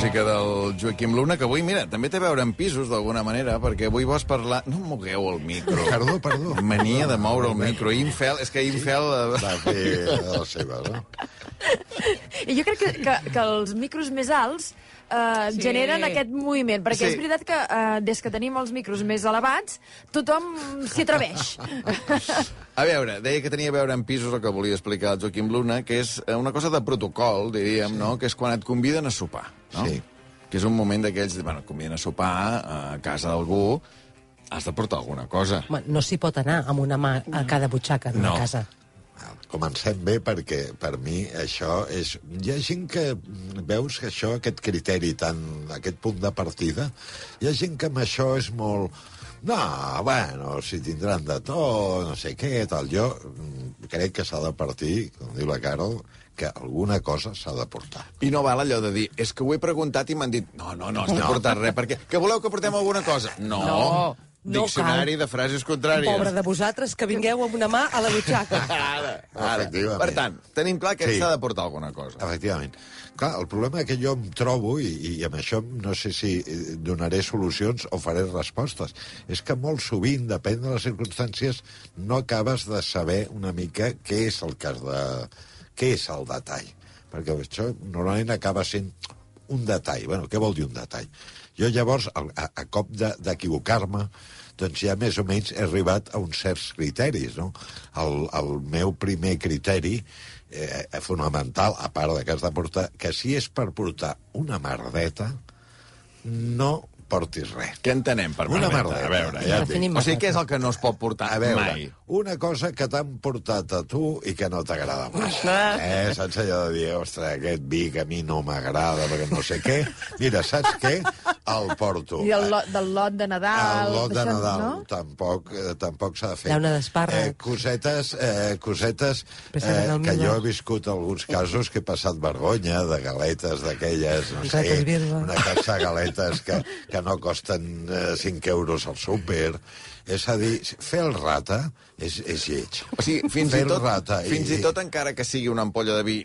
música del Joaquim Luna, que avui, mira, també té a veure amb pisos, d'alguna manera, perquè avui vols parlar... No mogueu el micro. Perdó, perdó. Mania de moure el micro. Infel, és que Infel... eh, Va fer la seva, no? I jo crec que, que, que els micros més alts eh, Sí. generen aquest moviment, perquè Sí. és veritat que eh, des que tenim els micros més elevats, tothom s'hi atreveix. A veure, deia que tenia a veure amb pisos el que volia explicar el Joaquim Luna, que és eh, una cosa de protocol, diríem, no? que és quan et conviden a sopar. No? Sí. Que és un moment d'aquells... Bueno, et conviden a sopar a casa d'algú, has de portar alguna cosa. Home, no s'hi pot anar amb una mà a cada butxaca de No. la casa. Comencem bé perquè per mi això és... Hi ha gent que veus que això, aquest criteri tan... aquest punt de partida, hi ha gent que amb això és molt... No, bueno, si tindran de tot, no sé què, tal. Jo mm, crec que s'ha de partir, com diu la Carol, que alguna cosa s'ha de portar. I no val allò de dir, és que ho he preguntat i m'han dit, no, no, no, has de portar res, perquè... Que voleu que portem alguna cosa? No, No, no Diccionari de frases contràries. Pobre de vosaltres que vingueu amb una mà a la butxaca. Ara, ara. Per tant, tenim clar que Sí. s'ha de portar alguna cosa. Efectivament. Clar, el problema que jo em trobo, i, i amb això no sé si eh, donaré solucions o faré respostes, és que molt sovint, depèn de les circumstàncies, no acabes de saber una mica què és el cas de... què és el detall. Perquè això normalment acaba sent un detall. Bueno, què vol dir un detall? Jo llavors, a, a, cop de- d'equivocar-me, doncs ja més o menys he arribat a uns certs criteris, no? El, el meu primer criteri eh, fonamental, a part de que has de portar, que si és per portar una merdeta, no portis res. Què entenem per Una merdeta. A veure, ja et dic. Definim O sigui, què és el que no es pot portar A veure, mai? una cosa que t'han portat a tu i que no t'agrada massa. Eh, saps allò de dir, ostres, aquest vi que a mi no m'agrada perquè no sé què. Mira, saps què? El porto. I el lot, del lot de Nadal... El lot de Nadal No? tampoc, eh, tampoc s'ha de fer. Llauna d'espàrrec. Eh, cosetes, eh, cosetes eh, que jo he viscut alguns casos que he passat vergonya de galetes d'aquelles, no sé, una caixa de galetes que, que no costen eh, 5 euros al súper. És a dir, fer el rata és, és lleig. O sigui, fins, fer i tot, rata. fins i tot encara que sigui una ampolla de vi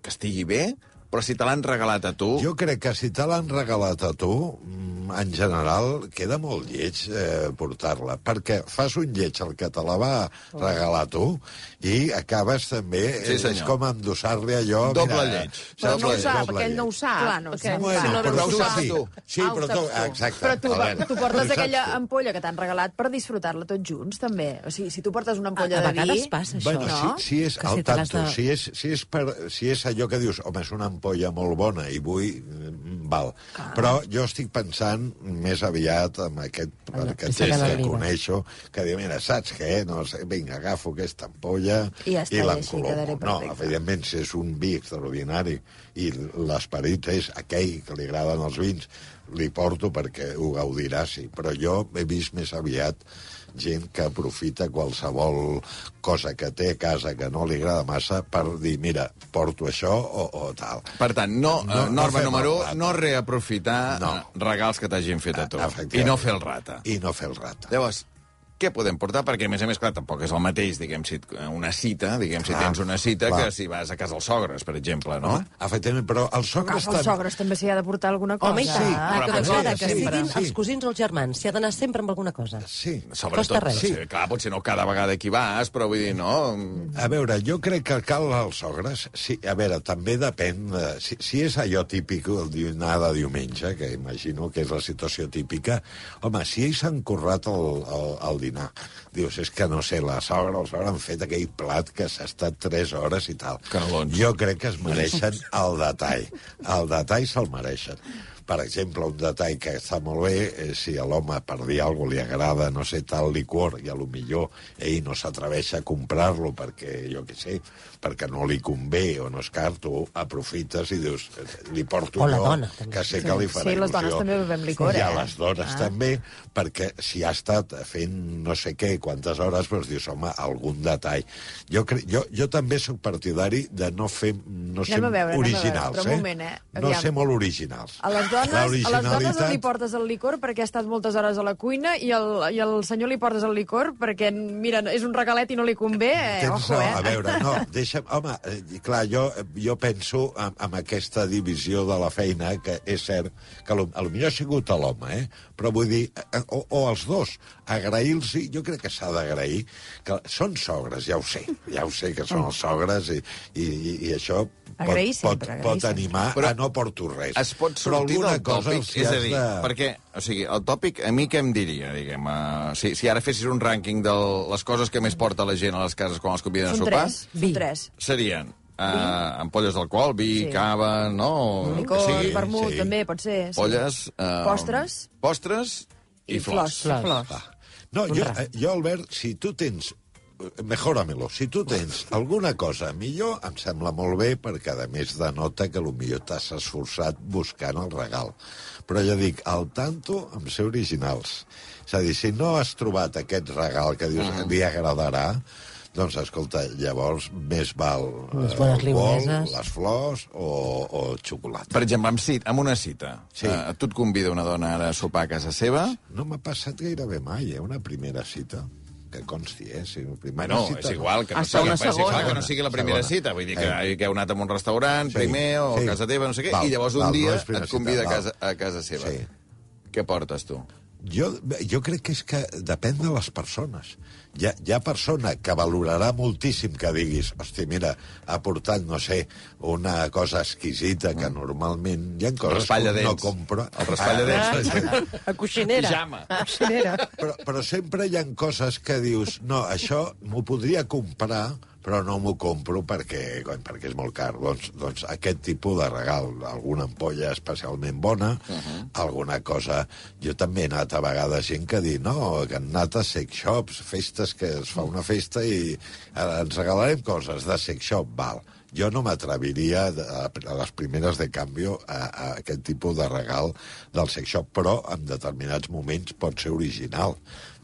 que estigui bé, però si te l'han regalat a tu... Jo crec que si te l'han regalat a tu, mm, en general, queda molt lleig eh, portar-la, perquè fas un lleig al que te la va regalar tu i acabes també... Sí, és senyor. com endossar-li allò... Doble mira, lleig. Però no doble- ho sap, perquè ell no ho sap. Clar, no perquè sap. Bueno, Si no però veus ho saps ah, tu. Sí, Ah, però tu... Exacte. Però tu, a veure, tu portes aquella tu. ampolla que t'han regalat per disfrutar-la tots junts, també. O sigui, si tu portes una A, ampolla a de vi... vegades passa això. Bueno, no? si, si és Que al si tanto, de- si, és, si, és per, si és allò que dius, home, és una ampolla molt bona i vull, mm, val. Però jo estic pensant més aviat amb aquest, En gest que que coneixo, que diu, mira, saps què? No sé, vinga, agafo aquesta ampolla I ja i l'encolomo. No, evidentment, si és un vi extraordinari i l'esperit és aquell que li agraden els vins, li porto perquè ho gaudirà, sí. Però jo he vist més aviat gent que aprofita qualsevol cosa que té a casa que no li agrada massa per dir, mira, porto això o, o tal. Per tant, no, No- no, no norma fem número el 1, rata. no reaprofitar No. eh, regals que t'hagin fet a tu. I no fer el rata. I no fer el rata. Llavors, què podem portar? Perquè, a més a més, clar, tampoc és el mateix, diguem, si et- una cita, diguem, si Clar, tens una cita, clar. que si vas a casa dels sogres, per exemple, no? Home, efectivament, però els sogres... els sogres també s'hi ha de portar alguna cosa. Home, i tant. Sí, Ah, que potser que sempre. siguin Sí. els cosins o els germans. S'hi ha d'anar sempre amb alguna cosa. Sí. Sobretot, Costa res. sí. clar, potser no cada vegada que hi vas, però vull dir, no... A veure, jo crec que cal als sogres... Sí, a veure, també depèn... De, si, si és allò típic, el dinar de diumenge, que imagino que és la situació típica, home, si ells han currat el, el, el dinar, dius, és que no sé, la sogra o el sogre han fet aquell plat que s'ha estat 3 hores i tal. Canelons. Jo crec que es mereixen el detall. El detall se'l mereixen. Per exemple, un detall que està molt bé, eh, si a l'home, per dir alguna cosa, li agrada, no sé, tal licor, i a lo millor ell no s'atreveix a comprar-lo perquè, jo què sé, perquè no li convé o no és car, tu aprofites i dius, eh, li porto O la jo, dona, també. que sé que li farà Sí, les il·lusió. dones també bevem licor, I a eh? les dones Ah. també, perquè si ha estat fent no sé què, quantes hores, doncs dius, home, algun detall. Jo, cre... jo, jo també sóc partidari de no fer, no ser Anem veure, veure, originals, però un eh? moment, eh? No Aviam. ser molt originals. A les dones dones, a les dones li portes el licor perquè ha estat moltes hores a la cuina i al, i al senyor li portes el licor perquè, mira, és un regalet i no li convé. Eh, Tens ojo, raó. eh? A veure, no, deixa'm... Home, eh, clar, jo, jo penso en, en aquesta divisió de la feina, que és cert que lo, a lo millor ha sigut a l'home, eh? però vull dir, eh, o, o els dos, agrair-los, jo crec que s'ha d'agrair, que són sogres, ja ho sé, ja ho sé que són els sogres i, i, i, i això pot, Agrair pot, sempre, agrair pot sempre. animar Però a no porto res. Es pot sortir alguna del cosa tòpic, és a dir, de... perquè, o sigui, el tòpic, a mi què em diria, diguem, uh, si, si ara fessis un rànquing de les coses que més porta la gent a les cases quan els conviden a Són sopar, tres, Vi. són tres. serien uh, ampolles d'alcohol, vi, Sí. cava, no? Licor, sigui. vermut, sí. també, pot ser. Sí. Polles... Uh, Postres. Postres i, I flors. flors. Flors. Ah. No, jo, jo, Albert, si tu tens mejóramelo. Si tu tens alguna cosa millor, em sembla molt bé, perquè a més denota que millor t'has esforçat buscant el regal. Però jo dic, al tanto amb ser originals. És a dir, si no has trobat aquest regal que dius Mm. li agradarà, doncs, escolta, llavors més val eh, bones el bol, les flors o, o xocolata. Per exemple, amb, cit, amb una cita. Sí. Uh, tu et convida una dona ara a sopar a casa seva, No m'ha passat gairebé mai, eh, una primera cita. Que consti, eh? Si primera Bueno, cita, és igual que no, Hasta sigui, és igual segona. que no sigui la primera Segona. cita. Vull dir que, Eh. que heu anat a un restaurant Sí, primer o sí. a casa teva, no sé què, Val, i llavors un val, no dia primera et convida cita, a casa, a casa seva. Sí. Què portes tu? Jo, jo crec que és que depèn de les persones. Hi ha, hi ha persona que valorarà moltíssim que diguis, hosti, mira, ha portat, no sé, una cosa exquisita que normalment hi ha coses que no dents. compra. El raspall de dents. Ah, A coixinera. Pijama. A coixinera. però, però sempre hi ha coses que dius, no, això m'ho podria comprar, però no m'ho compro perquè, coi, perquè és molt car. Doncs, doncs aquest tipus de regal, alguna ampolla especialment bona, uh -huh. alguna cosa... Jo també he anat a vegades gent que diu, no, que han anat a sex shops, festes que es fa una festa i eh, ens regalarem coses de sex shop, val. Jo no m'atreviria a, a les primeres de canvio a, a aquest tipus de regal del sex shop, però en determinats moments pot ser original.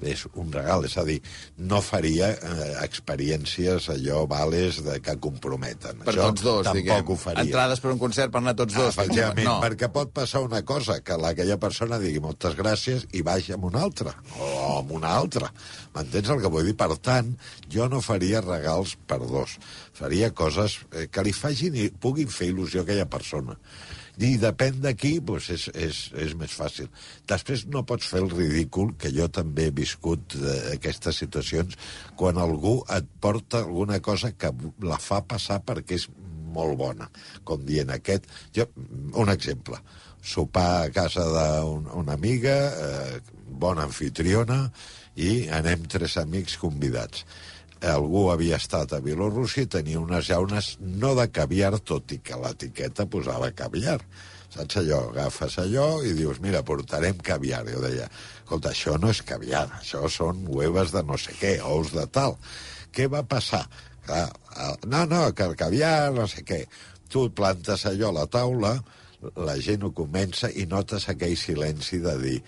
És un regal, és a dir, no faria eh, experiències allò vales de que comprometen. Per Això tots dos, tampoc diguem. ho faria. Entrades per un concert per anar tots Ah, dos. efectivament, no. perquè pot passar una cosa, que aquella persona digui moltes gràcies i vagi amb una altra, o amb una altra. M'entens el que vull dir? Per tant, jo no faria regals per dos. Faria coses que li facin i puguin fer il·lusió a aquella persona. I depèn d'aquí, doncs és, és, és més fàcil. Després no pots fer el ridícul, que jo també he viscut eh, aquestes situacions, quan algú et porta alguna cosa que la fa passar perquè és molt bona, com dient aquest... Jo, un exemple, sopar a casa d'una un, amiga, eh, bona anfitriona, i anem tres amics convidats. Algú havia estat a Bielorússia i tenia unes llaunes no de caviar, tot i que l'etiqueta posava caviar. Saps allò? Agafes allò i dius, mira, portarem caviar. Jo deia, escolta, això no és caviar, això són hueves de no sé què, ous de tal. Què va passar? Clar, no, no, que el caviar, no sé què. Tu plantes allò a la taula, la gent ho comença i notes aquell silenci de dir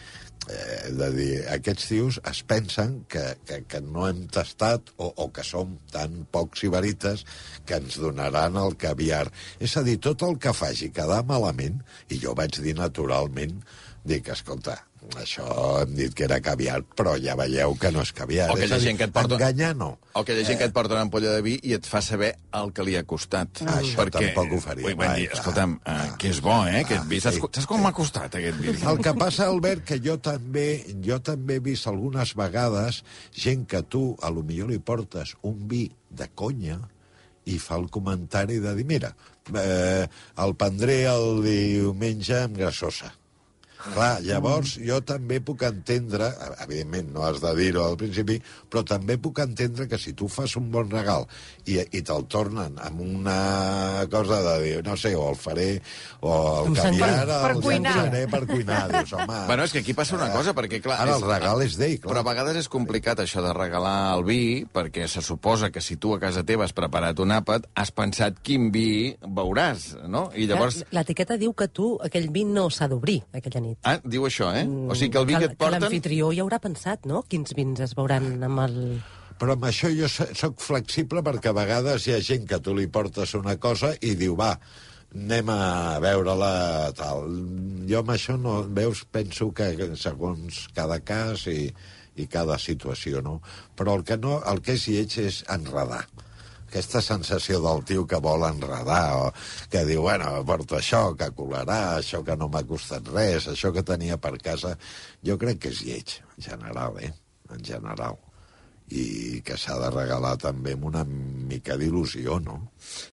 eh, de dir, aquests tios es pensen que, que, que no hem tastat o, o que som tan pocs iberites que ens donaran el caviar. És a dir, tot el que faci quedar malament, i jo vaig dir naturalment, dic, escolta, això hem dit que era caviar, però ja veieu que no és caviar. O és a dir, gent que et porta- Enganyar no. O aquella gent que et porta una ampolla de vi i et fa saber el que li ha costat. Ah, això tampoc ho faria vull mai, dir, escolta'm, uh, que és bo, eh, aquest Ah, vi. Saps, sí. saps com m'ha costat, aquest vi? El que passa, Albert, que jo també, jo també he vist algunes vegades gent que tu, a lo millor li portes un vi de conya i fa el comentari de dir, mira, eh, el prendré el diumenge amb grassosa. Clar, llavors jo també puc entendre, evidentment no has de dir-ho al principi, però també puc entendre que si tu fas un bon regal i, i te'l tornen amb una cosa de dir, no sé, o el faré, o el sembla- caviar, Per el cuinar. llançaré per cuinar. Dius, home... Bueno, és que aquí passa una cosa, perquè, clar... Ara és- el regal és d'ell, clar. Però a vegades és complicat això de regalar el vi, perquè se suposa que si tu a casa teva has preparat un àpat, has pensat quin vi veuràs, no? I llavors... L'etiqueta diu que tu, aquell vi no s'ha d'obrir aquella nit. Ah, diu això, eh? O sigui que el vi que et porten... l'anfitrió ja haurà pensat, no?, quins vins es veuran amb el... Però amb això jo sóc flexible perquè a vegades hi ha gent que tu li portes una cosa i diu, va, anem a veure-la tal. Jo amb això no, veus, penso que segons cada cas i, i cada situació, no? Però el que, no, el que és lleig és enredar aquesta sensació del tio que vol enredar, o que diu, bueno, porto això, que colarà, això que no m'ha costat res, això que tenia per casa, jo crec que és lleig, en general, eh? En general. I que s'ha de regalar també amb una mica d'il·lusió, no?